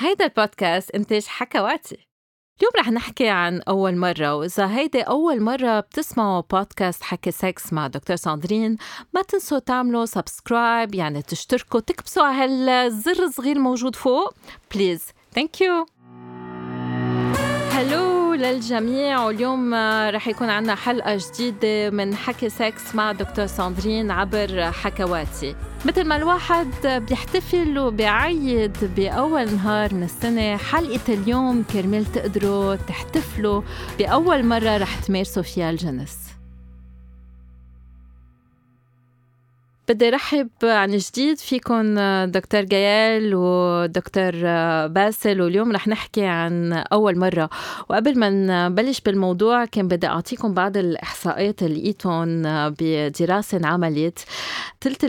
هيدا البودكاست إنتاج حكواتي. اليوم رح نحكي عن أول مرة وإذا هيدي أول مرة بتسمعوا بودكاست حكي سكس مع دكتور ساندرين ما تنسوا تعملوا subscribe يعني تشتركوا تكبسوا على هالزر الصغير الموجود فوق. please thank you hello للجميع. واليوم رح يكون عنا حلقة جديدة من حكي سكس مع دكتور ساندرين عبر حكواتي. مثل ما الواحد بيحتفل وبيعيد بأول نهار من السنة حلقة اليوم كرمال تقدروا تحتفلوا بأول مرة رح تمارسوا فيها الجنس. بدي رحب عن جديد. فيكم دكتور جيال ودكتور باسل. واليوم رح نحكي عن أول مرة. وقبل ما نبلش بالموضوع كان بدي أعطيكم بعض الإحصائيات اللي لقيتهم بدراسة انعملت ثلث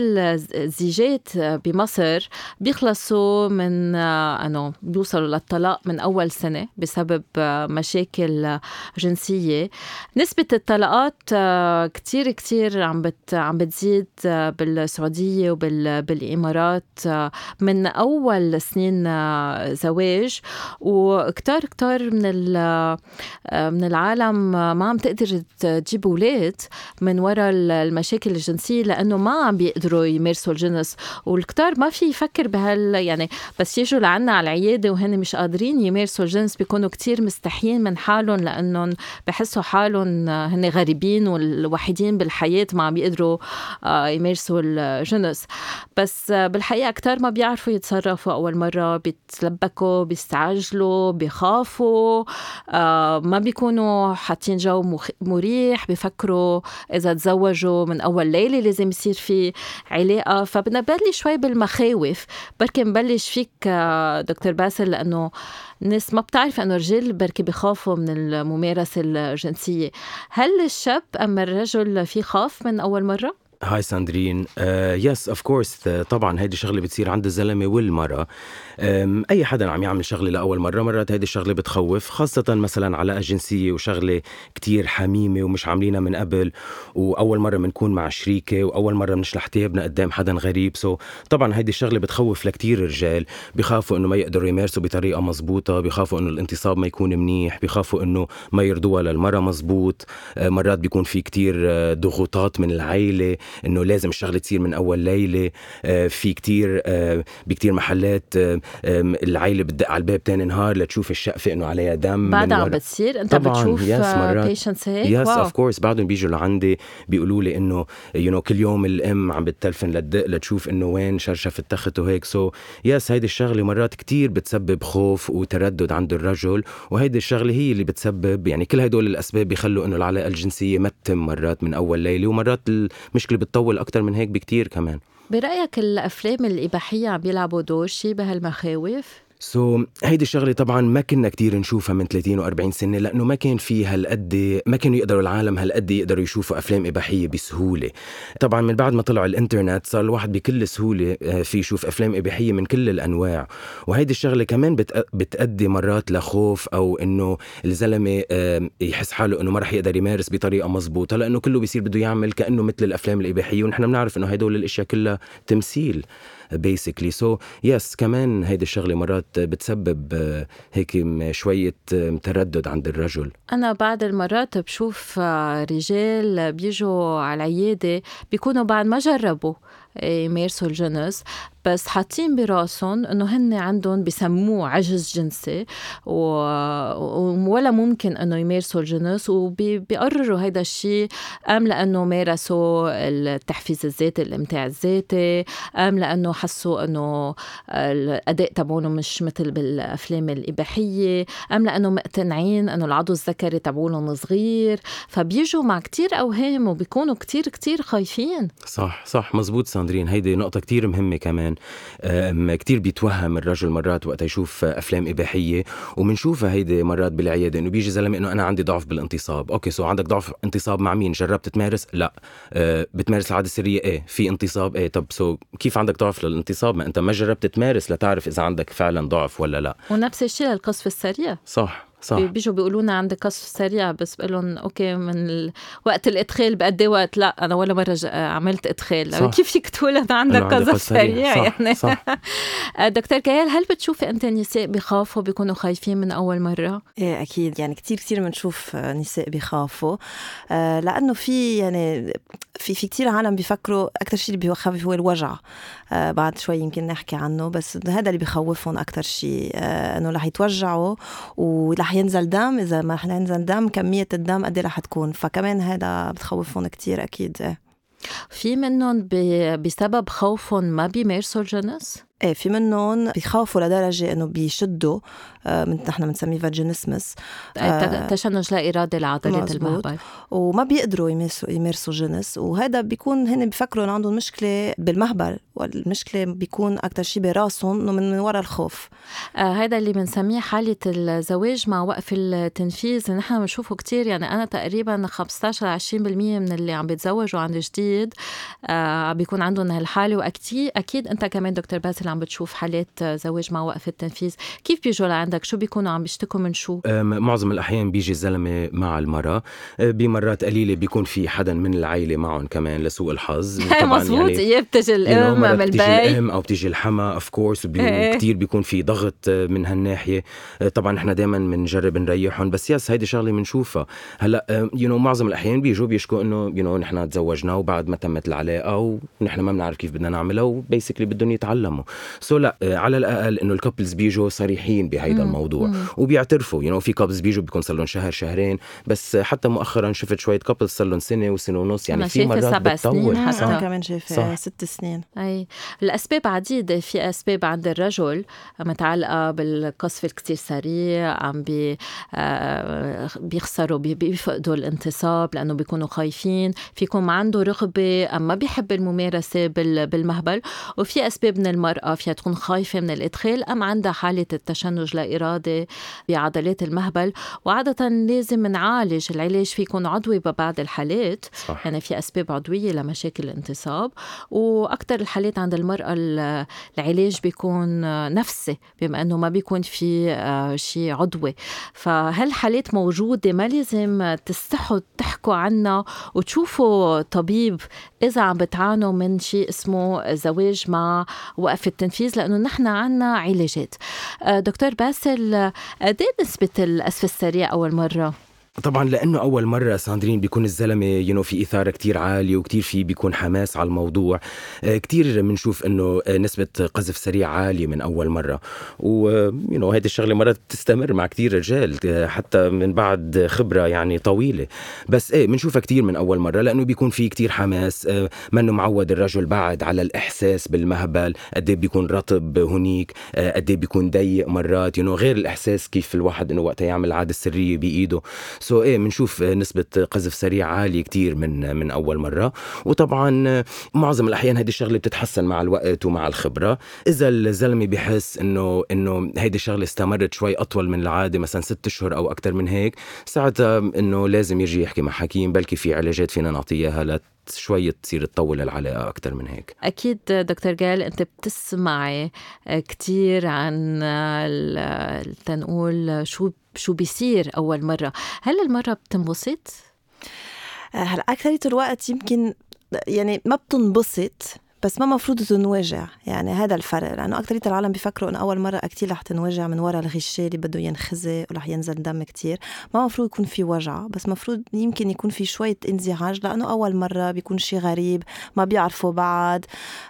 الزيجات بمصر بيخلصوا من أنه بيوصلوا للطلاق من أول سنة بسبب مشاكل جنسية. نسبة الطلاقات كتير كتير عم بت عم بتزيد بال بالسعودية وبالإمارات آه، من أول سنين آه، زواج. وكتار كتار من آه، من العالم ما عم تقدر تجيب أولاد من وراء المشاكل الجنسية لأنه ما عم بيقدروا يمارسوا الجنس. والكتار ما في يفكر بهال يعني بس يجوا لعنا على العيادة وهن مش قادرين يمارسوا الجنس بيكونوا كتير مستحيين من حالهم لأنهم بحسوا حالهم هن غريبين والوحيدين بالحياة ما عم بيقدروا يمارسوا الجنس. بس بالحقيقة أكتر ما بيعرفوا يتصرفوا. أول مرة بيتلبكوا بيستعجلوا بيخافوا. آه، ما بيكونوا حاطين جو مريح بيفكروا إذا تزوجوا من أول ليلة لازم يصير في علاقة. فبدنا نبلش شوي بالمخاوف. بركي نبلش فيك آه، دكتور باسل لأنه الناس ما بتعرف إنه الرجال بركي بخافوا من الممارسة الجنسية. هل الشاب أم الرجل بيخاف من أول مرة؟ hi ساندرين. yes of course طبعا هيدي شغلة بتصير عند الزلمة والمرأة. أي حدا عم يعمل شغلة لأول مرة مرات هيدي الشغلة بتخوف خاصة مثلا علاقه جنسيه وشغلة كتير حميمة ومش عاملينها من قبل وأول مرة بنكون مع شريكة وأول مرة بنشلح تيابنا قدام حدا غريب. سو طبعا هيدي الشغلة بتخوف لكتير رجال. بخافوا إنه ما يقدروا يمارسوا بطريقة مزبوطة بخافوا إنه الانتصاب ما يكون منيح بخافوا إنه ما يرضوها للمرأة مزبوط. آه، مرات بيكون في كتير آه، ضغوطات من العائله إنه لازم الشغلة تصير من أول ليلة. آه، في كتير بكتير محلات العائله بتدق على الباب تاني نهار لتشوف الشقفة إنه عليها دم بعدها عم بتصير. أنت طبعاً بتشوف patients هيك؟ yes of course بعدهم بيجوا لعندي بيقولوا لي إنه you know كل يوم الأم عم بتلفن لتدق لتشوف إنه وين شرشف التخت وهيك. so so, yes هيدي الشغلة مرات كتير بتسبب خوف وتردد عند الرجل وهيدي الشغلة هي اللي بتسبب يعني كل هدول الأسباب بيخلوا إنه العلاقة الجنسية ما تتم مرات من أول ليلة ومرات المشكلة بتطول أكثر من هيك بكتير كمان. برأيك الأفلام الإباحية عم بيلعبوا دور شي بهالمخاوف؟ سو so, هيدي الشغلة طبعا ما كنا كتير نشوفها من 30 و40 سنة لأنه ما كان في هالقد ما كانوا يقدروا العالم هالقد يقدروا يشوفوا أفلام إباحية بسهولة. طبعا من بعد ما طلع الإنترنت صار الواحد بكل سهولة آه، في يشوف أفلام إباحية من كل الأنواع. وهيدي الشغلة كمان بتأدي مرات لخوف أو إنه الزلمة يحس حاله إنه ما رح يقدر يمارس بطريقة مزبوطه لأنه كله بيصير بده يعمل كأنه مثل الأفلام الإباحية ونحن بنعرف إنه هدول الأشياء كلها تمثيل. basically so yes كمان هيدي الشغلة مرات بتسبب آه، هيك شوية تردد عند الرجل. أنا بعض المرات بشوف آه، رجال بيجوا على العياده بيكونوا بعد ما جربوا. يمارسوا الجنس. بس حاطين براسهم إنه هن عندهم بسموه عجز جنسي و... ولا ممكن إنه يمارسوا الجنس. وبيقرروا هيدا الشيء ام لأنه مارسوا التحفيز الذاتي الإمتاع الذاتي. ام لأنه حسوا إنه الأداء تبعهم مش مثل بالأفلام الإباحية. ام لأنه مقتنعين إنه العضو الذكري تبعولهم صغير. فبيجوا مع كتير أوهام وبيكونوا كتير كتير خايفين. صح صح مزبوط ساندرين هيدي نقطة كتير مهمة كمان. كتير بيتوهم الرجل مرات وقت يشوف أفلام إباحية وبنشوفها هيدي مرات بالعيادة إنه بيجي زلمة إنه أنا عندي ضعف بالانتصاب. okay so عندك ضعف انتصاب مع مين؟ جربت تمارس؟ لا. أه بتمارس العادة السرية؟ إيه. في انتصاب؟ إيه. طب so كيف عندك ضعف للانتصاب؟ ما أنت ما جربت تمارس لتعرف إذا عندك فعلا ضعف ولا لا. ونفس الشيء للقذف السريع. صح. صح بيجوا بيقولوا لنا عندك قذف سريع بس بقول لهم okay من وقت الإدخال بقد وقت لا أنا ولا مرة عملت إدخال صح. كيف فيك تقول أنا عندك قذف سريع صح. يعني صح. دكتور كيال هل بتشوفي انت النساء بيخافوا بيكونوا خايفين من أول مرة؟ إيه أكيد يعني كثير كثير بنشوف نساء بيخافوا آه لأنه في يعني في في كثير عالم بيفكروا أكثر شيء اللي بيخوف هو الوجع آه بعد شوي يمكن نحكي عنه بس هذا اللي بخوفهم أكثر شيء آه إنه رح يتوجعوا ورح ينزل دم إذا ما رح ينزل دم كمية الدم قد إيه رح تكون فكمان هذا بتخوفهم كثير أكيد إيه. في منهم بسبب خوفهم ما بيمارسوا الجنس؟ إيه في منهم بيخافوا لدرجة إنه بيشدوا آه، من نحن بنسميه فاجينيسمس آه تشنج لا ارادي لعضله المهبل وما بيقدروا يمارسوا يمارسوا جنس وهذا بيكون هن بيفكروا إنه عندهم مشكلة بالمهبل والمشكلة بيكون أكثر شيء براسهم إنه من وراء الخوف. آه هذا اللي بنسميه حالة الزواج مع وقف التنفيذ. نحن بنشوفه كثير يعني أنا تقريبا 15 20% من اللي عم بيتزوجوا عن جديد آه بيكون عندهم هالحالة. واكيد أكيد أنت كمان دكتور باسل عم بتشوف حالات زواج مع وقف التنفيذ كيف بيجوا لعندك؟ شو بيكونوا عم بيشتكوا من شو؟ معظم الأحيان بيجي الزلمه مع المرأة. أه، بمرات قليلة بيكون في حدا من العائله معهم كمان لسوء الحظ. طبعا مزبوط يعني بتجي الأم من البي الأم أو بتيجي الحما of course وكثير بيكون في ضغط أه، من هالناحية. أه، طبعا إحنا دائما بنجرب نريحهم بس yes هيدي شغلة بنشوفها هلأ you know معظم الأحيان بيجوا بيشكوا إنه you know نحن تزوجنا وبعد ما تمت العلاقة ونحن ما بنعرف كيف بدنا نعملها و basically بدهم يتعلموا. so لا آه، على الأقل إنه ال couples بيجوا صريحين بهيدا الموضوع. مم. وبيعترفوا you know, في couples بيجوا بيكون صار لهم شهر شهرين بس حتى مؤخرا شفت شوية couples صار لهم سنة وسنة ونص يعني في مرات بتطول. حتى. أنا كمان شايفة ست سنين. أي. الأسباب عديده في أسباب عند الرجل متعلقة بالقذف الكثير سريع عم بي آه بيخسروا بيفقدوا الانتصاب لأنه بيكونوا خايفين في يكون عنده رغبة ما بيحب الممارسة بالمهبل. وفي أسباب من المرأة فيها تكون خايفة من الإدخال أم عندها حالة التشنج لا إرادي بعضلات المهبل؟ وعادة لازم نعالج العلاج في يكون عضوي ببعض الحالات. صح. يعني في أسباب عضوية لمشاكل الانتصاب. وأكثر الحالات عند المرأة العلاج بيكون نفسي بما أنه ما بيكون في آه، شيء عضوي. فهالحالات موجودة ما لازم تستحوا تحكوا عنها وتشوفوا طبيب إذا عم بتعانوا من شيء اسمه زواج مع وقف التنفيذ لأنه نحن عنا علاجات آه، دكتور باسل قد إيه نسبة القذف السريع أول مرة؟ طبعا لأنه أول مرة ساندرين بيكون الزلمة يو في إثارة كتير عالية وكتير في بيكون حماس على الموضوع. آه، كتير بنشوف إنه آه، نسبة قذف سريع عالية من أول مرة. و you know هيدي الشغلة مرات بتستمر مع كتير رجال آه، حتى من بعد خبرة يعني طويلة. بس إيه بنشوفها كتير من أول مرة لأنه بيكون في كتير حماس منه معود الرجل بعد على الإحساس بالمهبل. قد إيه بيكون رطب هنيك قد إيه بيكون ضيق مرات يو غير الإحساس كيف الواحد إنه وقتها يعمل العادة السرية بإيده. so إيه بنشوف نسبة قذف سريع عالية كتير من من أول مرة. وطبعا معظم الأحيان هذه الشغلة بتتحسن مع الوقت ومع الخبرة. إذا الزلمة بحس إنه إنه هيدي الشغلة استمرت شوي أطول من العادة مثلا ست أشهر أو أكثر من هيك ساعتها إنه لازم يجي يحكي مع حكيم بلكي في علاجات فينا نعطيها شوي تصير تطول العلاقة أكثر من هيك. أكيد دكتور جال أنت بتسمعي كتير عن تنقول شو شو بيصير أول مرة. هل المرة بتنبسط؟ هلا أكثرية الوقت يمكن يعني ما بتنبسط. بس ما مفروض تنوجع يعني هذا الفرق لأنه اكثريه العالم بيفكروا انه أول مرة أكيد رح تنوجع من وراء الغشاء اللي بده ينخزي ورح ينزل دم كتير. ما مفروض يكون في وجع بس مفروض يمكن يكون في شوية انزعاج لأنه أول مرة بيكون شيء غريب ما بيعرفوا بعض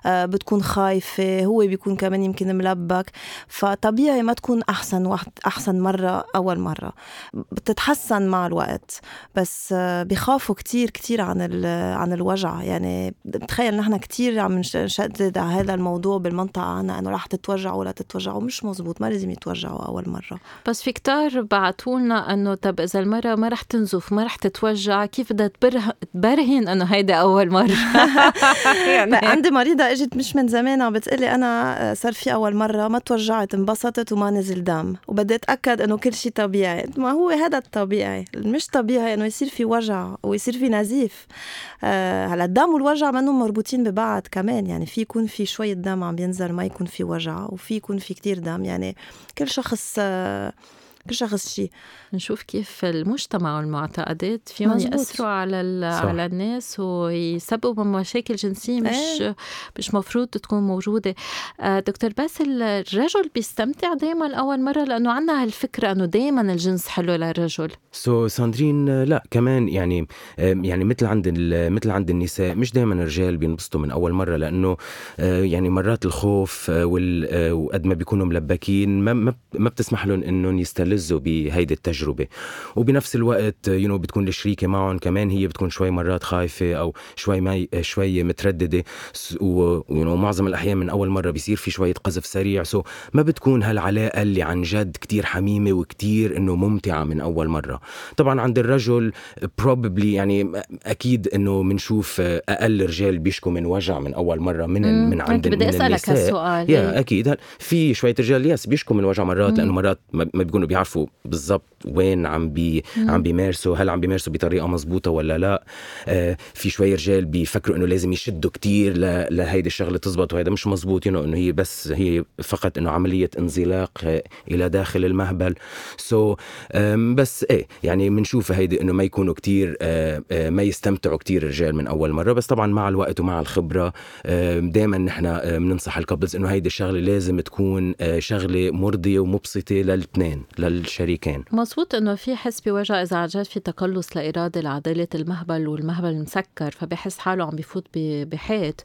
آه بتكون خايفة هو بيكون كمان يمكن ملبك. فطبيعي ما تكون أحسن واحد أحسن مرة أول مرة. بتتحسن مع الوقت بس آه بخافوا كتير كتير عن عن الوجع. يعني تخيل نحن كتير عم نشدد على هذا الموضوع بالمنطقة عنا إنه رح تتوجعوا ولا تتوجعوا. مش مزبوط ما لازم يتوجعوا أول مرة. بس في كتار بعتوا لنا إنه طب إذا المرة ما رح تنزف ما رح تتوجع كيف بدها تبرهن إنه هيدا أول مرة؟ يعني عندي مريضة إجت مش من زمان عم بتقلي أنا صار في أول مرة ما توجعت انبسطت وما نزل دم. وبدي أتأكد إنه كل شيء طبيعي. ما هو هذا الطبيعي. مش طبيعي إنه يصير في وجع ويصير في نزيف. آه، هلأ الدم والوجع منهم مربوطين ببعض كمان. يعني في يكون في شوية دم عم ينزل ما يكون في وجع وفي يكون في كتير دم. يعني كل شخص آه، كل شخص شيء نشوف كيف المجتمع والمعتقدات فيهم مزبوط. يأثروا على. على الناس ويسببوا مشاكل جنسية مش إيه. مش مفروض تكون موجودة آه، دكتور باسل الرجل بيستمتع دايما أول مرة لأنه عنا هالفكرة أنه دايما الجنس حلو للرجل so, ساندرين آه، لا كمان يعني يعني مثل عند ال- مثل عند النساء مش دائما الرجال بينبسطوا من أول مرة لأنه آه، يعني مرات الخوف وقد ما بيكونوا ملبكين ما ما ما بتسمح لهم إنهم يستلذوا بهيدي التجربة وبنفس الوقت you know بتكون الشريكة معهم كمان هي بتكون شوي مرات خايفة أو شوي ما شوي مترددة معظم الأحيان من أول مرة بيصير في شوية قذف سريع so ما بتكون هالعلاقة اللي عن جد كتير حميمة وكتير إنه ممتعة من أول مرة طبعا عند الرجل probably يعني أكيد إنه بنشوف أقل رجال بيشكوا من وجع من أول مرة من مم. من عند بدي النساء. هالسؤال يا إيه. أكيد في شوية رجال يس بيشكوا من وجع مرات مم. لأنه مرات ما ما بيكونوا بيعرفوا بالضبط وين عم بي. عم بيمارسوا هل عم بيمارسوا بطريقة مزبوطه ولا لا؟ آه في شوية رجال بيفكروا إنه لازم يشدوا كتير ل- لهيدي الشغلة تزبط وهذا مش مزبوط ينو إنه هي بس هي فقط إنه عملية انزلاق آه، إلى داخل المهبل. so, بس إيه يعني بنشوف هيدي إنه ما يكونوا كتير آه، آه، ما يستمتعوا كتير الرجال من أول مرة. بس طبعا مع الوقت ومع الخبرة دائما نحن بننصح ال couples إنه هيدي الشغلة لازم تكون شغلة مرضية ومبسطة للاثنين للشريكين مزبوط إنه في حس بوجع إذا عن جد في تقلص لاإرادي لعضلة المهبل والمهبل مسكر فبحس حاله عم بفوت ب- بحيط.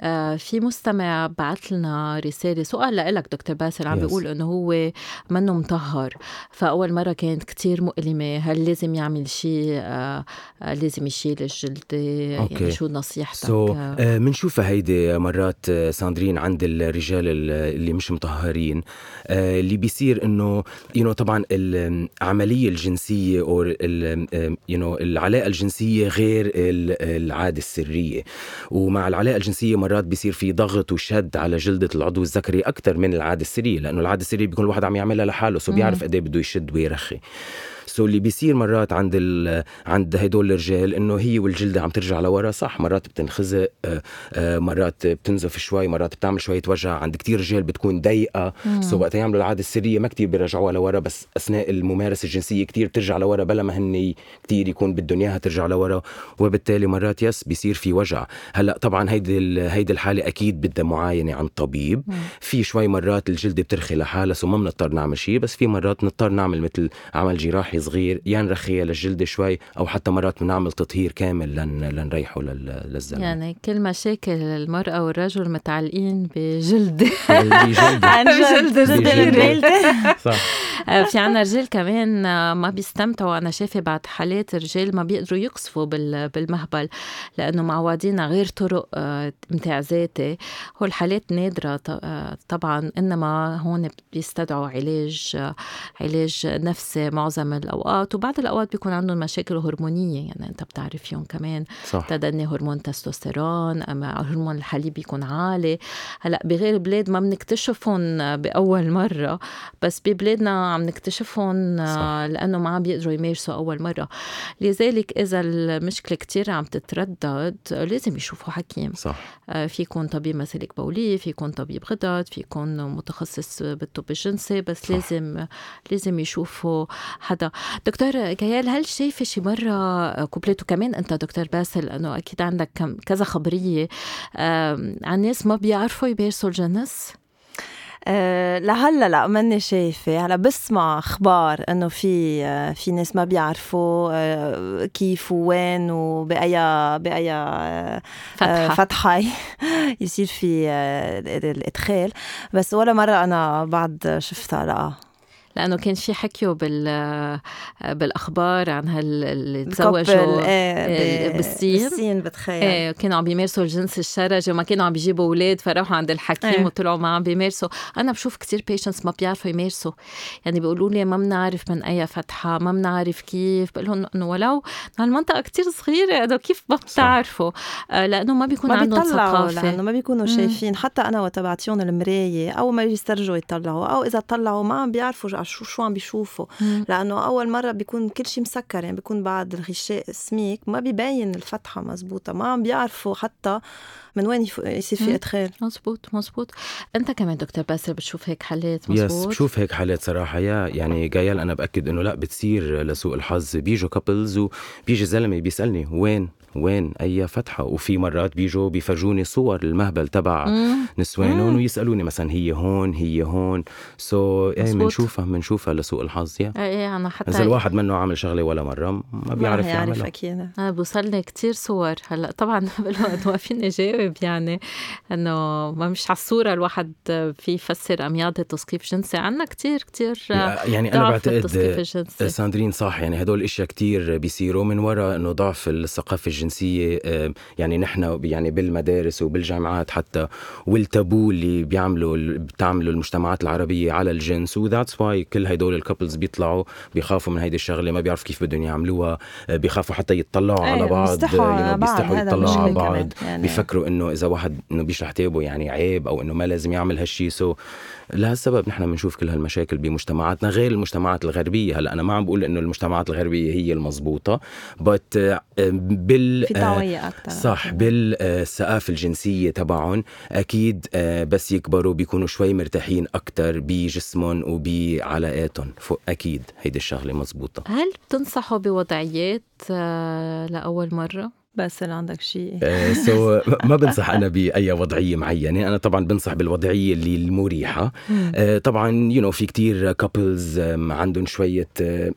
آه في مستمع بعث لنا رسالة سؤال لك دكتور باسل عم Yes. بيقول إنه هو منه مطهر فأول مرة كانت كتير مؤلمة هل لازم يعمل شيء آه آه لازم يشيل الجلده يعني. شو نصيحتك؟ so, آه، بنشوفها هيدي مرات آه، ساندرين عند الرجال ال- اللي مش مطهرين. آه، اللي بيصير إنه you know طبعا العملية الجنسية أو you know العلاقة الجنسية غير ال- العادة السرية ومع العلاقة الجنسية مرات بيصير في ضغط وشد على جلدة العضو الذكري أكثر من العادة السرية لأنه العادة السرية بيكون الواحد عم يعملها لحاله so. بيعرف قد إيه بده يشد ويرخي so اللي بيصير مرات عند ال... عند هدول الرجال إنه هيدي الجلدة عم ترجع لورا صح مرات بتنخزق آه، آه، مرات بتنزف شوي مرات بتعمل شوية وجع. عند كتير رجال بتكون ضيقة. so وقت يعملوا العادة السرية ما كتير بيرجعوها لورا بس أثناء الممارسة الجنسية كتير بترجع لورا بلا ما هن كتير يكون بدهم إياها ترجع لورا. وبالتالي مرات yes بيصير في وجع. هلأ طبعا هيدي ال- هيدي الحالة أكيد بدها معاينة عن طبيب. مم. في شوي مرات الجلدة بترخي لحالها so ما بنضطر نعمل شيء بس في مرات نضطر نعمل مثل عمل جراحي صغير يا نرخيها للجلدة شوي أو حتى مرات بنعمل تطهير كامل لن لنريحه لل- للزلمة. يعني كل مشاكل المرأة والرجل متعلقين بجلدة. بجلدة. عن جد جلد صح. في عنا رجال كمان آه، ما بيستمتعوا أنا شايفة بعد حالات رجال ما بيقدروا يقصفوا بال- بالمهبل لأنه معودين غير طرق آه، امتاع ذاتي. هو الحالات نادرة ط- آه، طبعا إنما هون بيستدعوا علاج آه، علاج نفسي معظم الأوقات. وبعض الأوقات بيكون عندهم مشاكل هرمونية يعني أنت بتعرف فيهم كمان. صح. تدني هرمون تستوستيرون اما هرمون الحليب بيكون عالي. هلأ بغير بلاد ما بنكتشفهم بأول مرة. بس ببلادنا عم نكتشفهم صح. آه، لأنه ما عم بيقدروا يمارسوا أول مرة. لذلك إذا المشكلة كتير عم تتردد آه، لازم يشوفوا حكيم. صح. آه، في يكون طبيب مسالك بوليه في يكون طبيب غدد في يكون متخصص بالطب الجنسي بس صح. لازم لازم يشوفوا حدا. دكتور جايال هل شايفة شي مرة couple ات وكمان أنت دكتور باسل؟ انه أكيد عندك كذا خبرية. عن ناس ما بيعرفوا يمارسوا الجنس؟ أه لهلا لا ماني شايفة. هلا بسمع أخبار إنه في آه، في ناس ما بيعرفوا آه، كيف وين وبأي بأي آه، فتحة. يصير في آه، الإدخال. بس ولا مرة أنا بعد شفتها لا. لأنه كان في حكيوا بال بالأخبار عن هال اللي تزوجوا إيه ب- بالصين. بالصين بتخيل. إيه كانوا عم بيمارسوا الجنس الشرجي وما كانوا عم بيجيبوا أولاد فراحوا عند الحكيم إيه. وطلعوا ما عم بيمارسوا. أنا بشوف كتير بيشنتس ما بيعرفوا يمارسوا. يعني بيقولوا لي ما بنعرف من أي فتحة ما بنعرف كيف. بقول لهم إنه ولو هالمنطقه كتير صغيرة إنه كيف ما بتعرفوا؟ آه لأنه ما بيكون ما عندهم ثقافة. لأنه ما بيكونوا. شايفين. حتى أنا وقت بعطيهم المراية أو ما يسترجوا يطلعوا أو إذا طلعوا ما عم بيعرفوا شو شو عم بيشوفوا لأنه أول مرة بيكون كل شيء مسكر يعني بيكون بعد الغشاء سميك ما بيبين الفتحة مزبوطة ما عم بيعرفوا حتى من وين يصير في إدخال. مزبوط مزبوط. أنت كمان دكتور باسل بتشوف هيك حالات؟ مزبوط؟ yes بشوف هيك حالات صراحة. يا يعني جايال أنا بأكد إنه لا بتصير لسوء الحظ. بيجوا couples وبيجي زلمة بيسألني وين؟ وين أي فتحة؟ وفي مرات بيجوا بيفرجوني صور المهبل تبع نسوانهم ويسالوني مثلا هي هون هي هون. سو so, إيه بنشوفها بنشوفها لسوء الحظ يا. إيه أنا حتى إذا الواحد منه عامل شغلة ولا مرة ما بيعرف يعملها. أكيد. أنا بوصلني كثير صور. هلأ طبعا بالوقت ما فيني جاوب يعني إنه ما مش على الصورة الواحد في يفسر أمياض تثقيف جنسي عنا كثير كثير يعني أنا بعتقد ساندرين صح يعني هدول الأشياء كثير بيصيروا من وراء إنه ضعف الثقافة الجنسيه الجنسية يعني نحن يعني بالمدارس وبالجامعات حتى والتابو اللي بيعملوا بتعملوا المجتمعات العربية على الجنس و that's why كل هدول ال couples بيطلعوا بيخافوا من هيدي الشغلة ما بيعرفوا كيف بدهم يعملوها بيخافوا حتى يطلعوا على أيه بعض بيستحوا بيستحوا يطلعوا على بعض يعني. بيفكروا إنه إذا واحد إنه بيشلح تيابه يعني عيب أو إنه ما لازم يعمل هالشيء so لهالسبب نحن بنشوف كل هالمشاكل بمجتمعاتنا غير المجتمعات الغربية. هلأ أنا ما عم بقول إنه المجتمعات الغربية هي المضبوطة بت بال في أكثر صح بالثقافه الجنسية تبعهم. أكيد بس يكبروا بيكونوا شوي مرتاحين أكثر بجسمهم وبعلاقاتهم. أكيد هيدي الشغلة مضبوطه هل بتنصحوا بوضعيات لأول مرة؟ بس اللي عندك شيء سو so, ما بنصح أنا بأي وضعية معينة. أنا طبعا بنصح بالوضعية اللي المريحة. uh, طبعا you know في كتير couples um, عندهم شوية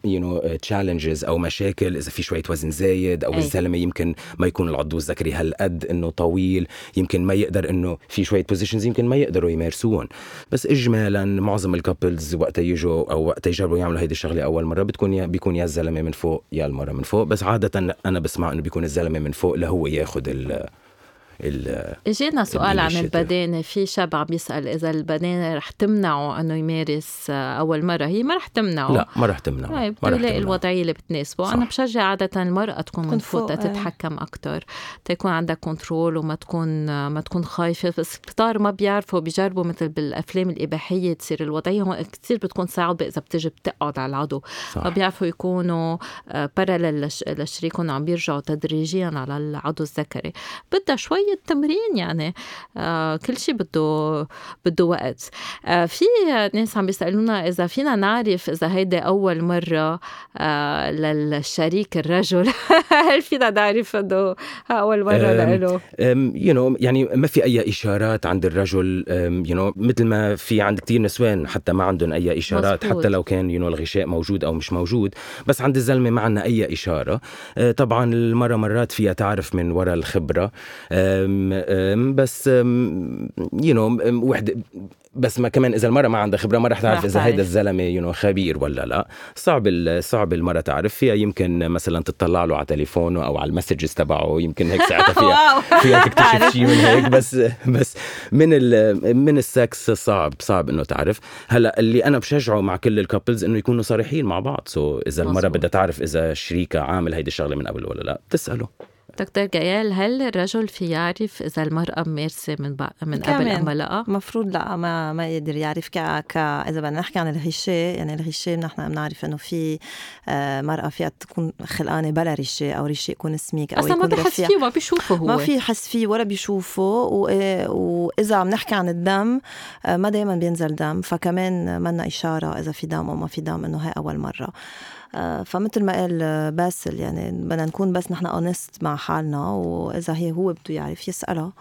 you know challenges أو مشاكل. إذا في شوية وزن زايد أو أي. الزلمة يمكن ما يكون العضو الذكري هالقد إنه طويل. يمكن ما يقدر إنه في شوية positions يمكن ما يقدروا يمارسوهم بس اجمالا معظم ال couples وقت يجوا أو وقت يجربوا يعملوا هيدي الشغلة أول مرة بتكون يا بيكون يا الزلمة من فوق يا المرة من فوق. بس عادة أنا بسمع إنه بيكون الزلمة من فوق لهو ياخذ ال إجينا سؤال عن البدانة. في شاب عم يسأل إذا البدانة رح تمنعه أنه يمارس أول مرة. هي ما رح تمنعه. لا ما رح تمنعه. طيب بده يلاقي الوضعية اللي بتناسبه. صح. أنا بشجع عادة المرأة تكون من فوق تتحكم أكتر. تكون عندها كنترول وما تكون ما تكون خايفة. بس كتار ما بيعرفوا بيجربوا مثل بالأفلام الإباحية تصير الوضعية. هون كثير بتكون صعبة إذا بتجي بتقعد على العضو. صح. ما بيعرفوا يكونوا بارلل لشريكهم عم بيرجعوا تدريجيا على العضو الذكري. بدها شوي شوية تمرين يعني كل شيء بده بده وقت في ناس عم بيسألونا إذا فينا نعرف إذا هيدي أول مرة للشريك الرجل هل فينا نعرف إنه أول مرة لإله؟ you know يعني ما في أي إشارات عند الرجل you know مثل ما في عند كثير نسوان حتى ما عندهم أي إشارات مزبوط. حتى لو كان you know الغشاء موجود أو مش موجود بس عند الزلمة ما عندنا أي إشارة طبعا المرة مرات فيها تعرف من وراء الخبرة بس you know وحدة بس ما كمان إذا المرأة ما عندها خبرة ما رح تعرف إذا هيدا الزلمة you know خبير ولا لا. صعب صعب المرأة تعرف. فيها يمكن مثلا تطلع له على تليفونه أو على ال messages تبعه يمكن هيك ساعتها فيها فيها تكتشف شيء من هيك. بس بس من من السكس صعب صعب إنه تعرف. هلأ اللي أنا بشجعه مع كل ال couples إنه يكونوا صريحين مع بعض. so إذا المرأة بدها تعرف إذا شريكها عامل هيدي الشغلة من قبل ولا لا تساله دكتور جيال هل الرجل في يعرف إذا المرأة ممارسه من بق... من قبل أم لا؟ المفروض لا ما ما يقدر يعرف ك... ك إذا بدنا نحكي عن الغشاء يعني الغشاء نحن بنعرف إنه في مرأة فيها تكون خلقانة بلا رشاء أو رشاء يكون سميك أو أصلا ما بحس فيه وما بيشوفه هو. ما في يحس فيه ولا بيشوفه و... وإذا عم نحكي عن الدم ما دائما بينزل دم فكمان منا إشارة إذا في دم أو ما في دم إنه هي أول مرة. فمثل ما قال باسل يعني بدنا نكون بس نحن honest مع حالنا وإذا هي هو بده يعرف يسألها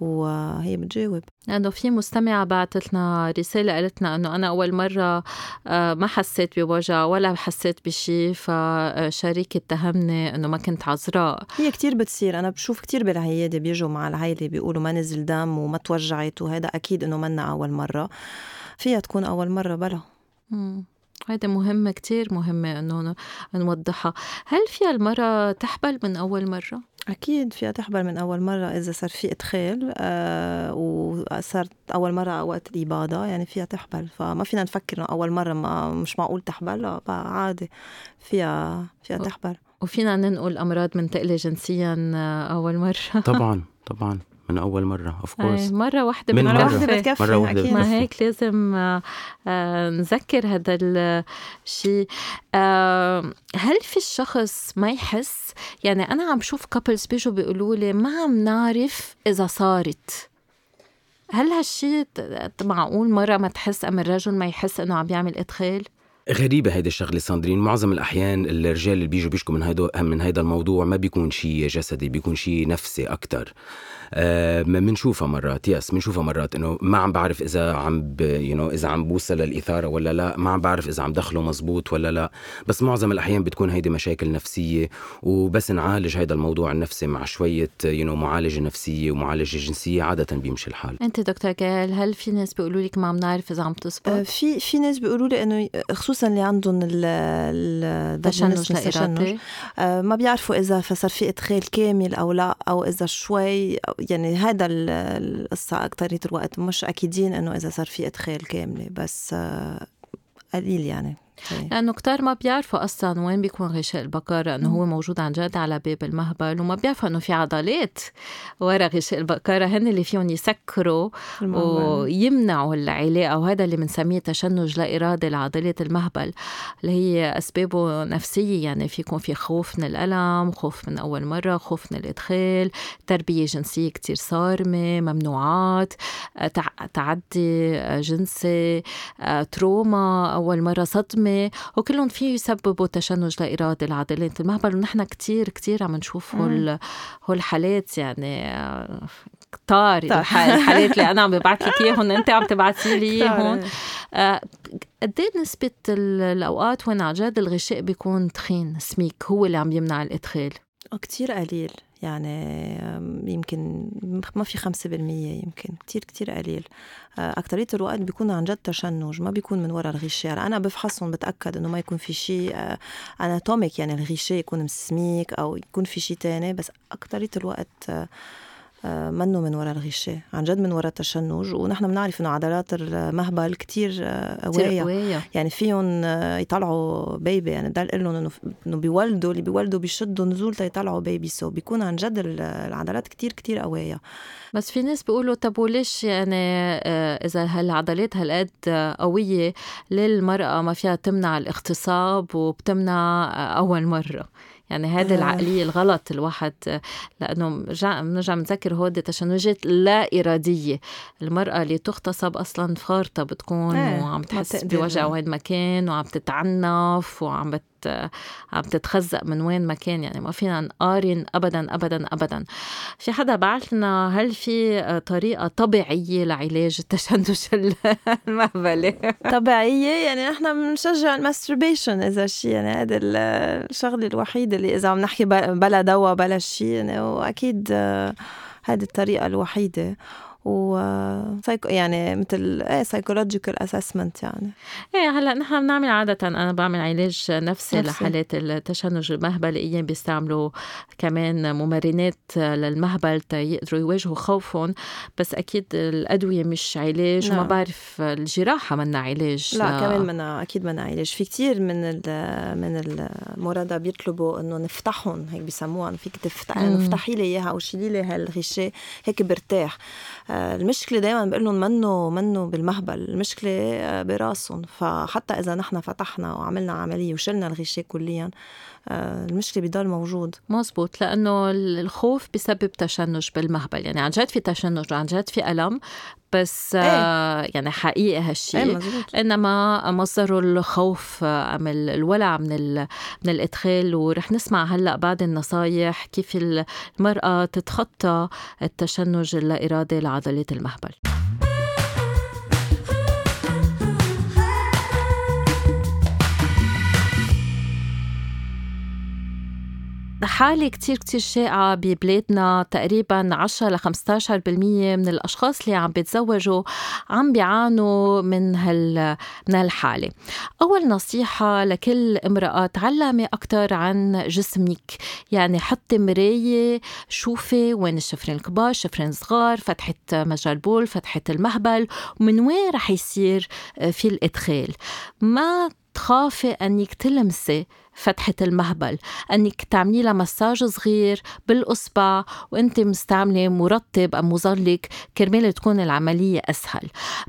وهي بتجاوب. لأنه في مستمعة بعثت لنا رسالة قالت لنا إنه أنا أول مرة ما حسيت بوجع ولا حسيت بشيء فشريكي اتهمني إنه ما كنت عذراء. هي كتير بتصير أنا بشوف كتير بالعيادة بيجوا مع العائله بيقولوا ما نزل دم وما توجعت وهذا أكيد إنه منا أول مرة. فيها تكون أول مرة بلا. هيدا مهمة كتير مهمة إنه نوضحها. هل فيها المرأة تحبل من أول مرة؟ أكيد فيها تحبل من أول مرة إذا صار في إدخال آه وصارت أول مرة وقت الإباضة يعني فيها تحبل. فما فينا نفكر إنه أول مرة ما مش معقول تحبل لا عادي. فيها فيها تحبل. وفينا ننقل أمراض منتقلة جنسيا أول مرة. طبعا طبعا. من أول مرة of course مرة واحدة من مرة مرة. واحدة بتكفي مرة واحدة أكيد. بتكفي. ما هيك لازم آه، آه، نذكر هذا الشيء آه، هل في الشخص ما يحس يعني أنا عم شوف couples بيجوا بيقولوا لي ما عم نعرف إذا صارت هل هالشيء معقول مرة ما تحس أم الرجل ما يحس إنه عم يعمل إدخال؟ غريبة هيدي الشغلة ساندرين. معظم الأحيان الرجال اللي بيجوا بيشكوا من هيدا من هيدا الموضوع ما بيكون شيء جسدي بيكون شيء نفسي أكتر. آه بنشوفها مرات yes بنشوفها مرات إنه ما عم بعرف إذا عم ب you know, إذا عم بوصل للإثارة ولا لا. ما عم بعرف إذا عم دخله مزبوط ولا لا. بس معظم الأحيان بتكون هيدي مشاكل نفسية وبس نعالج هيدا الموضوع النفسي مع شوية you know, معالجة نفسية ومعالجة جنسية عادة بيمشي الحال. أنت دكتور جال هل في ناس بيقولوا لك ما عم نعرف إذا عم آه، تزبط؟ في في ناس بيقولوا لي إنه خصوصا اللي عندهم ال ال تشنج لا إرادي آه، ما بيعرفوا إذا صار في إدخال كامل أو لا أو إذا شوي يعني هذا ال- القصة اكثريه الوقت مش أكيدين إنه إذا صار في إدخال كامله بس آه، قليل يعني. لأنه كتار ما بيعرفوا أصلا وين بيكون غشاء البقرة إنه. هو موجود عن جد على باب المهبل وما بيعرفوا إنه في عضلات ورا غشاء البقرة. هن اللي فيهم يسكروا ويمنعوا العلاقة وهذا اللي بنسميه تشنج لا ارادي لعضلات المهبل اللي هي أسبابه نفسية. يعني في يكون في خوف من الألم خوف من أول مرة خوف من الإدخال تربية جنسية كتير صارمة ممنوعات تع- تعدي جنسي آه، trauma أول مرة صدمة وكلهم فيه يسببوا تشنج لا ارادي لعضلات المهبل ونحن كتير كتير عم نشوف هول هالحالات يعني آه، كتار كتار. الح- الحالات اللي أنا عم ببعث لك إياهم أنت عم تبعتي لي إياهم. آه، قد إيه نسبة ال- الأوقات وين عن جد الغشاء بيكون تخين سميك هو اللي عم يمنع الإدخال؟ كتير قليل يعني يمكن ما في خمسة بالمية يمكن كتير كتير قليل. آه، أكترية الوقت بيكون عن جد تشنج ما بيكون من وراء الغشاء. أنا بفحصهم بتأكد إنه ما يكون في شيء anatomic يعني الغشاء يكون مسميك أو يكون في شيء تاني بس أكترية الوقت آه، آه، منه من وراء الغشاء عن جد من وراء التشنج. ونحن بنعرف إنه عضلات المهبل كتير آه، قوية. يعني فيهم آه، يطلعوا baby يعني ده قال لهم إنه إنه بيولدوا اللي بيولدوا بيشدوا نزول تيطلعوا بيبي سو بيكون عن جد ال- العضلات كتير كتير قوية. بس في ناس بيقولوا طب وليش يعني آه، إذا هالعضلات هالقد آه، قوية ليه المرأة ما فيها تمنع الاغتصاب وبتمنع آه، أول مرة؟ يعني هذه آه. العقلية الغلط الواحد آه، لأنه رجع بنرجع بنذكر هودي تشنجات لا إرادية المرأة اللي تغتصب أصلا فارطة بتكون إيه، وعم تحس. بوجع وين ما كان وعم تتعنف وعم بت عم تتخزق من وين ما كان يعني. ما فينا نقارن ابدا ابدا ابدا. في حدا بعث لنا هل في آه، طريقة طبيعية لعلاج التشنج المهبلي؟ طبيعية؟ يعني نحن بنشجع ال masturbation إذا شيء يعني هذا ال- الشغلة الوحيدة اللي إذا عم نحكي بلا دواء بلا شيء يعني وأكيد آه، هذه الطريقة الوحيدة. و يعني مثل إيه psychological assessment يعني إيه هلأ نحن بنعمل عادة أنا بعمل علاج نفسي, نفسي. لحالات التشنج المهبليين بيستعملوا كمان ممرنات للمهبل تيقدروا يواجهوا خوفهم بس أكيد الأدوية مش علاج وما نعم. بعرف الجراحة منا علاج لا كمان منا أكيد منا علاج في كتير من ال من المرضى بيطلبوا إنه نفتحهم هيك بيسموها فيك تفتح مم. افتحي لي إياها أو شيلي لي هالغشاء هيك برتاح المشكلة دائما بقول لهم منه منه بالمهبل المشكلة آه، براسهم. فحتى إذا نحن فتحنا وعملنا عملية وشلنا الغشاء كليا آه، المشكلة بضل موجود. مزبوط لأنه الخوف بسبب تشنج بالمهبل. يعني عن جد في تشنج وعن جد في ألم بس آه يعني حقيقي هالشيء. إيه مزبوط. إنما مصدره الخوف أم ال- الولع من من الإدخال. ورح نسمع هلأ بعد النصايح كيف المرأة تتخطى التشنج اللا ارادي لعضلات المهبل. حالة كتير كتير شائعة ببلادنا تقريبا 10 ل 15% من الأشخاص اللي عم بيتزوجوا عم بيعانوا من هال من هالحالة. أول نصيحة لكل امرأة تعلمي أكتر عن جسمك. يعني حطي مراية شوفي وين الشفرين الكبار الشفرين الصغار فتحة مجال بول فتحة المهبل ومن وين رح يصير في الإدخال. ما تخافي أنك تلمسي فتحة المهبل. أنك تعملي لها مساج صغير بالإصبع وأنت مستعملة مرطب أو مظلك كرمال تكون العملية أسهل.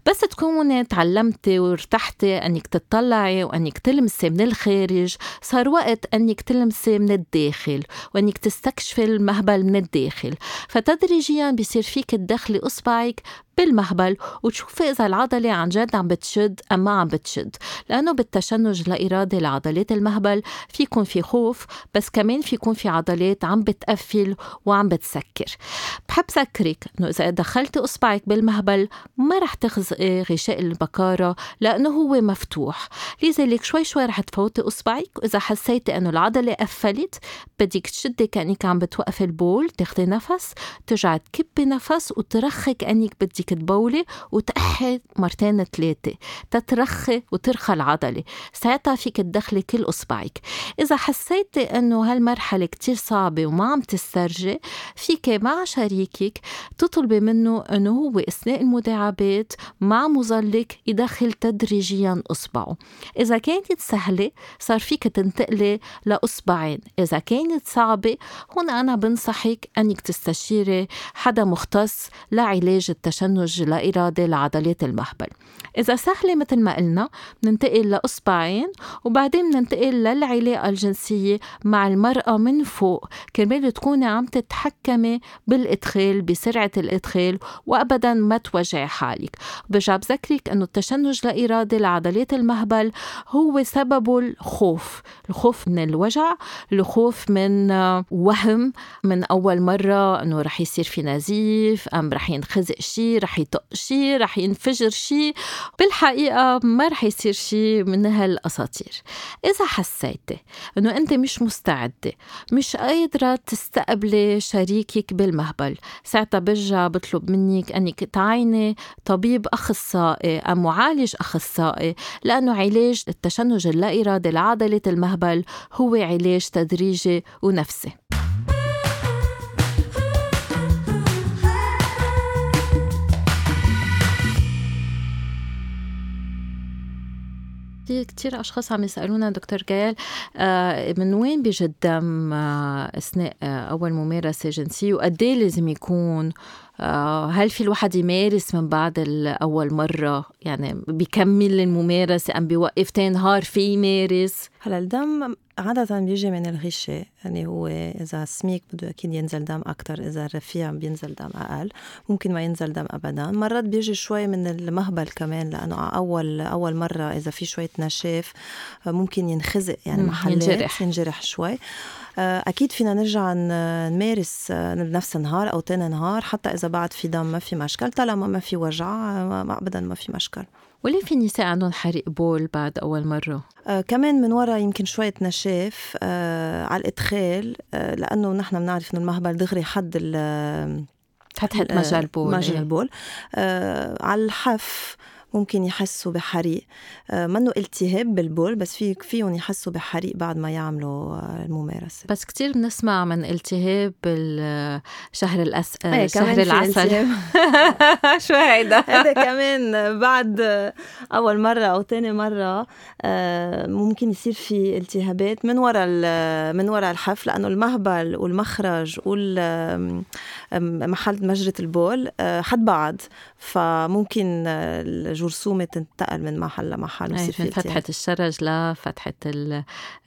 بس تكوني تعلمتي وارتحتي أنك تطلعي وأنك تلمسي من الخارج. صار وقت أنك تلمسي من الداخل وأنك تستكشفي المهبل من الداخل. فتدريجيا بصير فيك تدخلي إصبعك بالمهبل وتشوفي إذا العضلة عن جد عم بتشد أم ما عم بتشد. لأنه بالتشنج لا إرادي لعضلات المهبل في يكون في خوف بس كمان في يكون في عضلات عم بتقفل وعم بتسكر. بحب ذكرك إنه إذا دخلتي إصبعك بالمهبل ما رح تخزقي غشاء البكارة لأنه هو مفتوح. لذلك شوي شوي رح تفوتي إصبعك وإذا حسيتي إنه العضلة قفلت بدك تشدي كأنك عم بتوقفي البول تاخدي نفس ترجعي تكبي نفس وترخي كأنك بدك تبولي وتأحي مرتين ثلاثة تترخي وترخى العضلة. ساعتها فيك تدخلي كل إصبعك. إذا حسيتي إنه هالمرحلة كتير صعبة وما عم تسترجي فيك مع شريكك تطلبي منه إنه هو أثناء المداعبات مع مظلك يدخل تدريجيا إصبعه. إذا كانت سهلة صار فيك تنتقلي لإصبعين. إذا كانت صعبة هون أنا بنصحك أنك تستشيري حدا مختص لعلاج التشنج لا إرادي لعضلات المهبل. إذا سهلة مثل ما قلنا بننتقل لإصبعين وبعدين بننتقل للعلاقة الجنسية مع المرأة من فوق. كرمال تكوني عم تتحكمي بالإدخال بسرعة الإدخال وأبدا ما توجعي حالك. برجع بذكرك أنه التشنج لا إرادي لعضلات المهبل هو سببه الخوف. الخوف من الوجع الخوف من وهم من أول مرة أنه رح يصير في نزيف أم رح ينخزق شي رح يطق شي رح ينفجر شي. بالحقيقة ما رح يصير شي من هالأساطير. إذا حسيتي أنه أنت مش مستعدة مش قادرة تستقبلي شريكك بالمهبل. ساعتها برجع بطلب منك أنك تعيني طبيب أخصائي أو معالج أخصائي لأنه علاج التشنج اللا إرادي لعضلة المهبل هو علاج تدريجي ونفسي. في كتير أشخاص عم يسألونا دكتور جيال آه، من وين بيجي الدم آه، أثناء آه، أول ممارسة جنسية؟ وقد إيه لازم يكون هل في الواحد يمارس من بعد أول مرة؟ يعني بيكمل الممارسة أم بيوقف تاني نهار في يمارس؟ هلا الدم عادة بيجي من الغشاء يعني هو إذا سميك بده أكيد ينزل دم أكتر إذا رفيع بينزل دم أقل ممكن ما ينزل دم أبدا. مرات بيجي شوي من المهبل كمان لأنه أول أول مرة إذا في شوية نشاف ممكن ينخزق يعني محلات ينجرح, ينجرح شوي. أكيد فينا نرجع نمارس بنفس النهار أو تاني نهار حتى إذا بعد في دم ما في مشكل طالما ما في وجع ما ابدا ما في مشكل. وليه في نساء عندهم حريق بول بعد أول مرة؟ آه كمان من وراء يمكن شوية نشاف آه على الإدخال آه لأنه نحن بنعرف إنه المهبل دغري حد فتحة مجال البول مجال البول آه على الحف ممكن يحسوا بحريق. آه، منه التهاب بالبول بس في فيهم يحسوا بحريق بعد ما يعملوا آه، الممارسة. بس كتير بنسمع من التهاب بالشهر الأس... آه، شهر العسل. شو هيدا؟ هذا كمان بعد أول مرة أو تاني مرة ممكن يصير في التهابات من وراء من وراء الحف لأنه المهبل والمخرج ومحل مجرة البول حد بعض. فممكن الجرثومة تنتقل من محل لمحل ويصير في فتحة الشرج لفتحة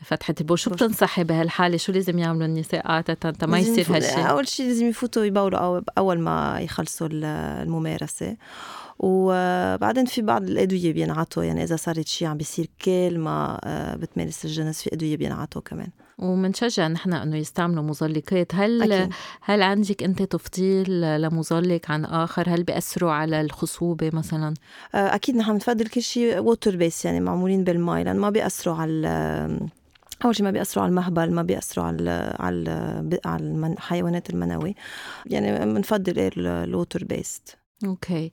فتحة البول. شو بتنصحي بهالحالة؟ شو لازم يعملوا النساء عادة ما يصير هالشيء أول شيء لازم يفوتوا يبولوا أول ما يخلصوا الممارسة. وبعدين في بعض الأدوية بينعطوا يعني إذا صارت شيء عم بيصير كل ما آه، بتمارس الجنس في أدوية بينعطوا كمان. ومنشجع نحن إنه يستعملوا مظلقات هل أكيد. هل عندك أنت تفضيل لمزلق عن آخر؟ هل بيأثروا على الخصوبة مثلا؟ آه، أكيد نحن بنفضل كل شيء water based يعني معمولين بالماء لأن ما بيأثروا على أول شيء ما بيأثروا على المهبل ما بيأثروا على على على الحيوانات المنوي. يعني بنفضل ال water based okay.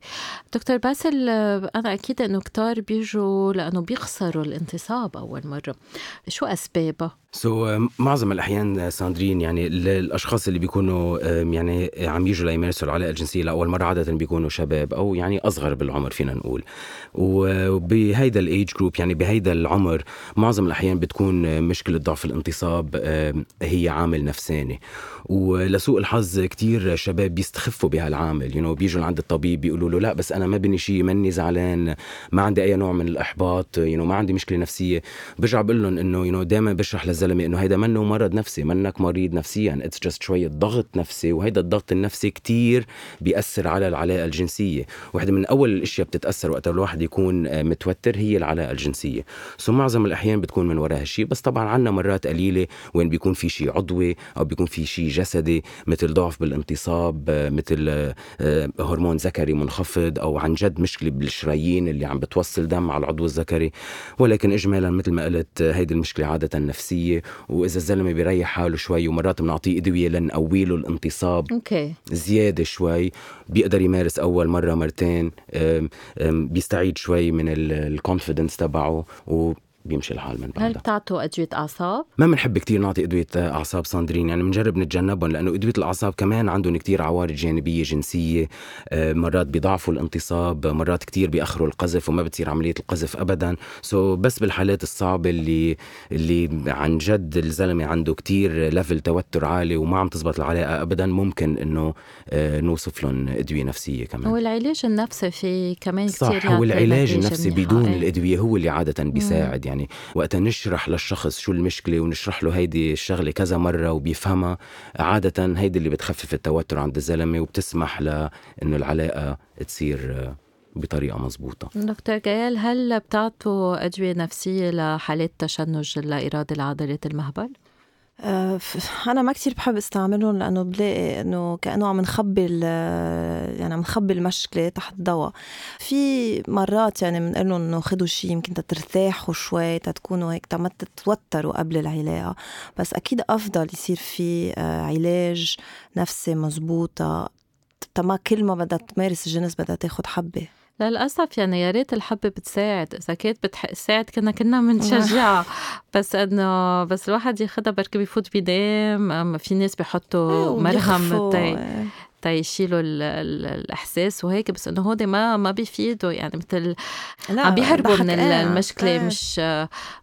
دكتور باسل أنا أكيد إنه كتار بيجوا لأنه بيخسروا الانتصاب أول مرة. شو اسبابها so, معظم الأحيان ساندرين يعني الأشخاص اللي بيكونوا يعني عم يجوا ليمارسوا العلاقة الجنسية لأول مرة عادة بيكونوا شباب أو يعني أصغر بالعمر فينا نقول. وبهيدا ال age group يعني بهيدا العمر معظم الأحيان بتكون مشكلة ضعف الانتصاب هي عامل نفساني. ولسوء الحظ كتير شباب بيستخفوا بهالعامل you know, بيجوا لعند الطبيب بيقولوا له لا بس أنا ما بني شيء ماني زعلان ما عندي أي نوع من الإحباط you know, ما عندي مشكلة نفسية. برجع بقول لهم إنه you know, دائما بشرح للزلمه إنه هيدا منه مرض نفسي منك مريض نفسيا. it's just شوية ضغط نفسي وهيدا الضغط النفسي كتير بيأثر على العلاقة الجنسية. وحدة من أول الأشياء بتتأثر وقت الواحد يكون متوتر هي العلاقة الجنسية. so معظم الأحيان بتكون من وراء هالشيء بس طبعا عنا مرات قليلة وين بيكون في شيء عضوي أو بيكون في شيء جسدي مثل ضعف بالانتصاب مثل هرمون ذكري منخفض أو عن جد مشكلة بالشرايين اللي عم بتوصل دم على العضو الذكري. ولكن اجمالا مثل ما قلت هيدي المشكلة عادة نفسية. وإذا الزلمة بيريح حاله شوي ومرات بنعطيه إدوية لنقوي له الانتصاب okay. زيادة شوي بيقدر يمارس أول مرة مرتين بيستعيد شوي من ال confidence تبعه بيمشي الحال من بعدها. هل بتعطوا ادويه أعصاب؟ ما بنحب كتير نعطي أدوية أعصاب ساندرين يعني بنجرب نتجنبهم لأنه أدوية الأعصاب كمان عندهم كتير عوارض جانبية جنسية مرات بيضعفوا الانتصاب مرات كتير بيأخروا القذف وما بتصير عملية القذف ابدا. so بس بالحالات الصعبة اللي اللي عن جد الزلمة عنده كتير level توتر عالي وما عم تزبط العلاقة ابدا ممكن إنه نوصف لهم أدوية نفسية كمان. والعلاج النفسي في كمان كتير صح هو العلاج النفسي بدون الأدوية هو اللي عادة بيساعد يعني يعني وقت نشرح للشخص شو المشكلة ونشرح له هيدي الشغلة كذا مرة وبيفهمها عادة هيدي اللي بتخفف التوتر عند الزلمة وبتسمح له إنه العلاقة تصير بطريقة مزبوطه دكتور جيال هل بتعطوا أدوية نفسية لحالات تشنج لا ارادي لعضله المهبل؟ أنا ما كتير بحب استعملهم لأنه بلاقي إنه كأنه عم نخبي يعني عم نخبي المشكلة تحت دواء في مرات يعني بنقول لهم إنه خذوا شيء يمكن ترتاحوا شوي تكونوا هيك ما تتوتروا قبل العلاقة. بس أكيد أفضل يصير في علاج نفسي مزبوطة. تما كل ما بدها تمارس الجنس بدها تاخد حبة. للأسف يعني يا ريت الحبة بتساعد إذا كانت بتساعد كنا كنا بنشجعها بس إنه بس الواحد ياخدها بركي بيفوت بينام في ناس بيحطوا مرهم تي تيشيلوا الإحساس وهيك. بس إنه هودي ما ما بيفيدوا يعني مثل عم بيهربوا من المشكلة إيه. مش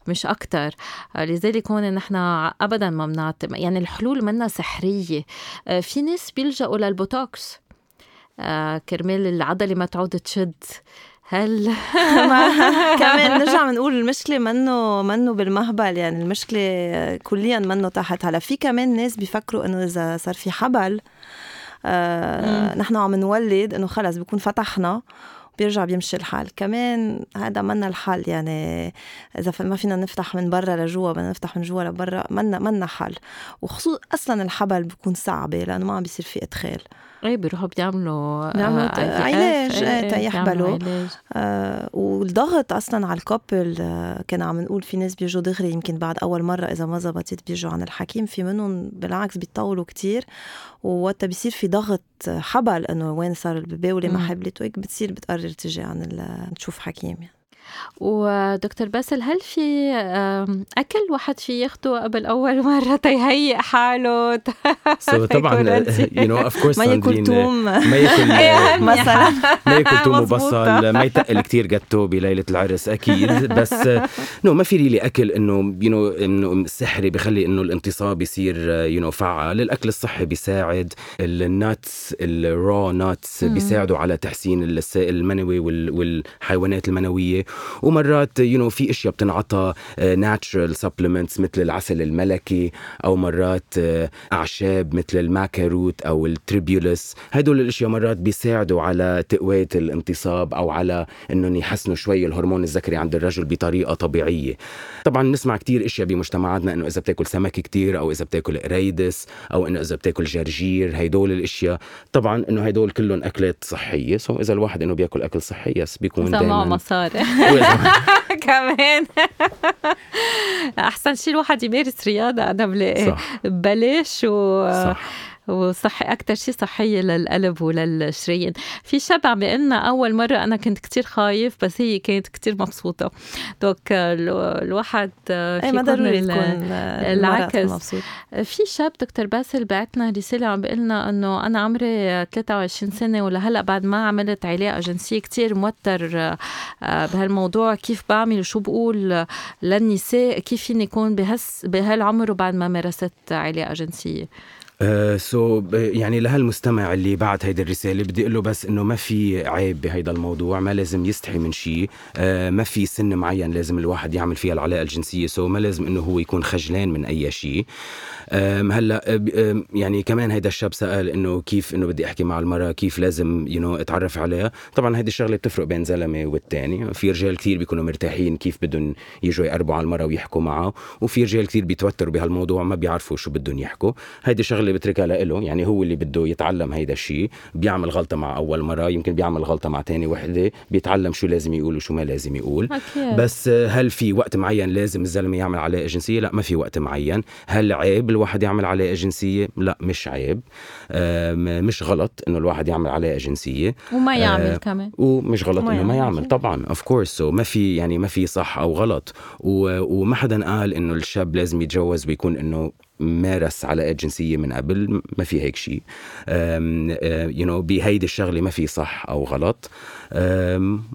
مش أكتر. لذلك هون نحن أبدا ما بنعطي يعني الحلول منا سحرية. في ناس بيلجأوا للبوتوكس. آه كرمال العضلة ما تعود تشد. هل كمان نرجع بنقول المشكلة منه منه بالمهبل يعني المشكلة كليا منه تحت. هلا في كمان ناس بيفكروا إنه إذا صار في حبل آه نحن عم نولد إنه خلص بيكون فتحنا بيرجع بيمشي الحال. كمان هذا منا الحل يعني إذا ما فينا نفتح من برا لجوا بدنا نفتح من جوا لبرا منا منا حل. وخصوصا أصلا الحبل بيكون صعبه لأنه ما عم بيصير في إدخال. إيه بيروحوا بيعملوا بيعملوا آه علاج إيه تيحبلوا. آه والضغط أصلا على الكوبل آه كان عم نقول في ناس بيجوا دغري يمكن بعد أول مرة إذا ما زبطت بيجوا عن الحكيم في منهم بالعكس بيطولوا كتير ووقتها بيصير في ضغط حبل إنه وين صار ال baby وليه ما حبلت وهيك بتصير بتقرر تجي عن تشوف حكيم يعني. ودكتور باسل هل في أكل واحد في ياخده قبل أول مرة تيهيئ حاله so طبعا you know of course ما ياكل توم. ما ياكل مثلا ما ياكل توم وبصل. ما يتقل كثير جاتو بليلة العرس أكيد. بس no ما في really أكل إنه you know إنه سحري بخلي إنه الانتصاب يصير you know فعال. الأكل الصحي بيساعد. ال nuts ال raw nuts بيساعدوا على تحسين السائل المنوي والحيوانات المنوية. ومرات you know, في أشياء بتنعطى natural supplements مثل العسل الملكي أو مرات أعشاب مثل ال maca root أو ال tribulus. هدول الأشياء مرات بيساعدوا على تقوية الانتصاب أو على إنهم يحسنوا شوي الهرمون الذكري عند الرجل بطريقة طبيعية. طبعا نسمع كتير أشياء بمجتمعاتنا إنه إذا بتاكل سمك كتير أو إذا بتاكل قريدس أو إنه إذا بتاكل جرجير هدول الأشياء. طبعا إنه هدول كلهم أكلات صحية. so إذا الواحد إنه بياكل أكل صحي yes بيكون دائما مصاري. كمان. أحسن شيء الواحد يمارس رياضة أنا بلاقي ببلاش و صح. وصحي أكثر شيء صحيه للقلب وللشرايين في شاب عم بيقلنا أول مرة أنا كنت كتير خايف بس هي كانت كتير مبسوطة. donc الواحد أي ما ضروري تكون العكس. في شاب دكتور باسل بعتنا رسالة عم بيقلنا إنه أنا عمري 23 سنة ولهلأ بعد ما عملت علاقة جنسيه كتير موتر آه، بهالموضوع كيف بعمل وشو بقول للنساء كيف فيني يكون بهس بهالعمر وبعد ما مارست علاقة جنسيه so uh, so, يعني لهالمستمع اللي بعت هيدي الرسالة بدي أقول له بس إنه ما في عيب بهيدا الموضوع ما لازم يستحي من شيء uh, ما في سن معين لازم الواحد يعمل فيها العلاقة الجنسية so ما لازم إنه هو يكون خجلان من أي شيء هلأ يعني كمان هيدا الشاب سأل إنه كيف إنه بدي أحكي مع المرأة كيف لازم you know أتعرف عليها. طبعا هيدي الشغلة بتفرق بين زلمة والتاني. في رجال كثير بيكونوا مرتاحين كيف بدهم يجوا يقربوا على المرأة ويحكوا معها وفي رجال كثير بيتوتروا بهالموضوع ما بيعرفوا شو بدهم يحكوا. هيدي شغلة اللي بتركها له يعني هو اللي بده يتعلم هيدا الشيء بيعمل غلطة مع أول مرة يمكن بيعمل غلطة مع تاني وحدة بيتعلم شو لازم يقول وشو ما لازم يقول. أكيد. بس هل في وقت معين لازم الزلمة يعمل علاقه جنسيه لا ما في وقت معين. هل عيب الواحد يعمل علاقه جنسيه لا مش عيب. مش غلط إنه الواحد يعمل علاقه جنسيه وما يعمل آه كمان ومش غلط إنه ما يعمل طبعا of course ما في يعني ما في صح أو غلط. وما حدا قال إنه الشاب لازم يتجوز ويكون إنه مارس علاقات جنسيه من قبل ما في هيك شيء. you know بهيدي الشغلة ما في صح أو غلط.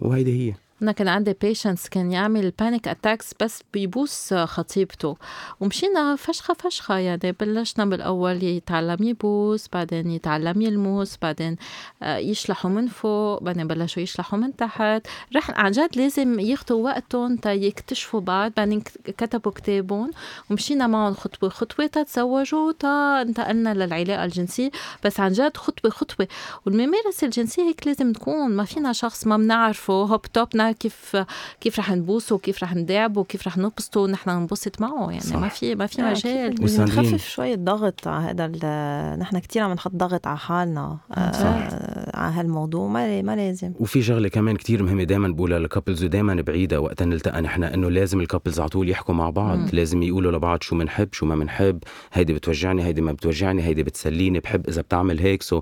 وهيدي هي. أنا كان عندي patient كان يعمل panic attacks بس بيبوس خطيبته. ومشينا فشخة فشخة يعني بلشنا بالأول يتعلم يبوس بعدين يتعلم يلمس بعدين آه، يشلحوا من فوق بعدين بلشوا يشلحوا من تحت. رح عن جد لازم ياخذوا وقتهم تا يكتشفوا بعض بعدين كتبوا كتابهم. ومشينا معهم خطوة خطوة تتزوجوا تا انتقلنا للعلاقة الجنسية. بس عن جد خطوة خطوة. والممارسة الجنسية هيك لازم تكون. ما فينا شخص ما بنعرفه هوب توب كيف كيف رح نبوسه وكيف رح نداعبه وكيف رح نبسطه ونحن ننبسط معه. يعني صح. ما في ما في مجال. نخفف شوي الضغط على هذا نحن كثير عم نحط ضغط على حالنا. آه على هالموضوع ما ما لازم. وفي شغلة كمان كثير مهمة دائما بقولها لل couples ودائما بعيدها وقت نلتقى نحن إنه لازم ال couples على طول يحكوا مع بعض مم. لازم يقولوا لبعض شو بنحب شو ما بنحب هيدي بتوجعني هيدي ما بتوجعني هيدي بتسليني بحب إذا بتعمل هيك. so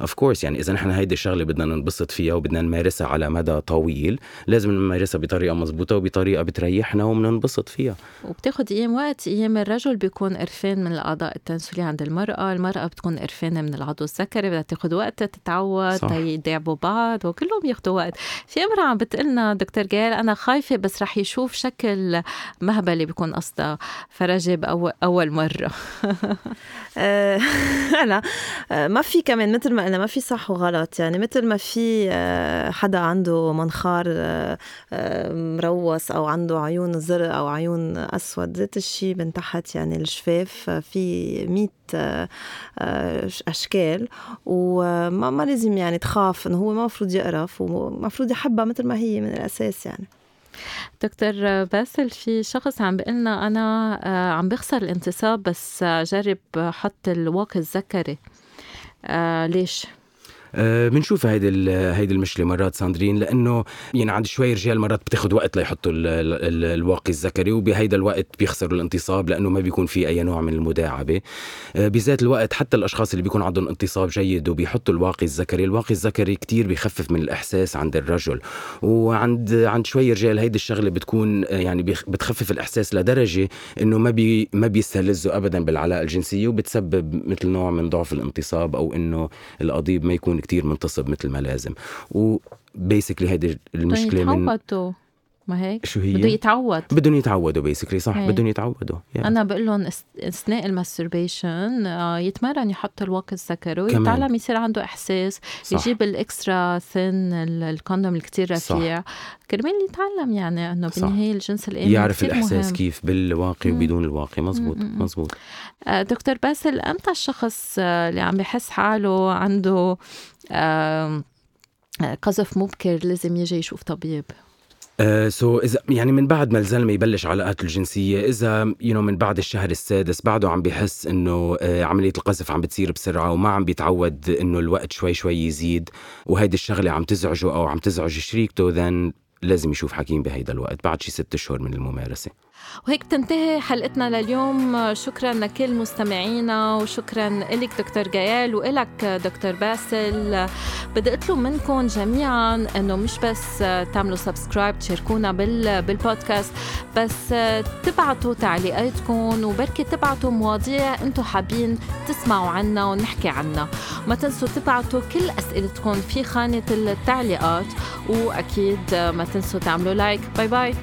of course يعني إذا نحن هيدي الشغلة بدنا ننبسط فيها وبدنا نمارسها على مدى طويل لازم نمارسها بطريقة مزبوطه وبطريقة بتريحنا وبننبسط فيها. وبتاخد أيام وقت أيام الرجل بيكون قرفان من الأعضاء التناسليه عند المرأة المرأة بتكون قرفانة من العضو الذكري بدها تاخد وقت تتعود. يداعبوا بعض وكلهم ياخذوا وقت. في أمرأة عم بتقلنا دكتور جيل أنا خايفة بس رح يشوف شكل مهبله بيكون قصدها. فرجي باول أول مرة. آه، لا آه، ما في كمان مثل ما قلنا ما في صح وغلط. يعني مثل ما في آه، حدا عنده منخار مروس أو عنده عيون زرق أو عيون أسود ذات الشيء من تحت يعني الشفاف في 100 أشكال. وما ما لازم يعني تخاف إنه هو ما المفروض يقرف ومفروض يحبها مثل ما هي من الأساس يعني دكتور باسل في شخص عم بيقلنا أنا آه، عم بخسر الانتصاب بس جرب حط الواقي الذكري آه، ليش؟ بنشوف هيدي هيدي المشكلة مرات ساندرين لأنه يعني عند شوي رجال مرات بتاخذ وقت ليحطوا الواقي الذكري وبهيدا الوقت بيخسروا الانتصاب لأنه ما بيكون في أي نوع من المداعبة. آه، بذات الوقت حتى الأشخاص اللي بيكون عندهم انتصاب جيد وبيحطوا الواقي الذكري الواقي الذكري كتير بيخفف من الإحساس عند الرجل. وعند عند شوي رجال هيدي الشغلة بتكون آه، يعني بتخفف الإحساس لدرجة إنه ما بي ما بيستلذوا ابدا بالعلاقة الجنسية وبتسبب مثل نوع من ضعف الانتصاب أو إنه القضيب ما يكون كتير منتصب مثل ما لازم. وبيسكلي هيدي المشكلة من ما هيك؟ شو هي؟ بده يتعود. بدهم يتعودوا basically صح بدهم يتعودوا يعني. أنا بقول لهم أثناء ال masturbation آه، يتمرن يحط الواقي الذكري ويتعلم يصير عنده إحساس صح. يجيب ال extra thin ال condom الكتير رفيع. كرمال يتعلم يعني إنه بالنهاية الجنس الامن يعرف الإحساس مهم. كيف بالواقي وبدون الواقي. مزبوط مم. مزبوط آه، دكتور باسل إمتى الشخص آه، اللي عم بحس حاله عنده قذف مبكر لازم يجي يشوف طبيب. so uh, so اذا يعني من بعد ما الزلمة يبلش علاقاته الجنسية إذا you you know من بعد الشهر السادس بعده عم بيحس إنه uh, عملية القذف عم بتصير بسرعة وما عم بيتعود إنه الوقت شوي شوي يزيد وهيدي الشغلة عم تزعجه أو عم تزعج شريكته then لازم يشوف حكيم بهيدا الوقت بعد شي ست أشهر من الممارسة. وهيك بتنتهي حلقتنا لليوم. شكرا لكل مستمعينا وشكرا لك دكتور جيال وإلك دكتور باسل. بدي أطلب منكم جميعا إنه مش بس تعملوا subscribe تشاركونا بال بالبودكاست بس تبعتوا تعليقاتكم وبركي تبعتوا مواضيع أنتم حابين تسمعوا عنا ونحكي عنها ما تنسوا تبعتوا كل أسئلتكم في خانة التعليقات وأكيد ما تنسوا تعملوا like. bye bye.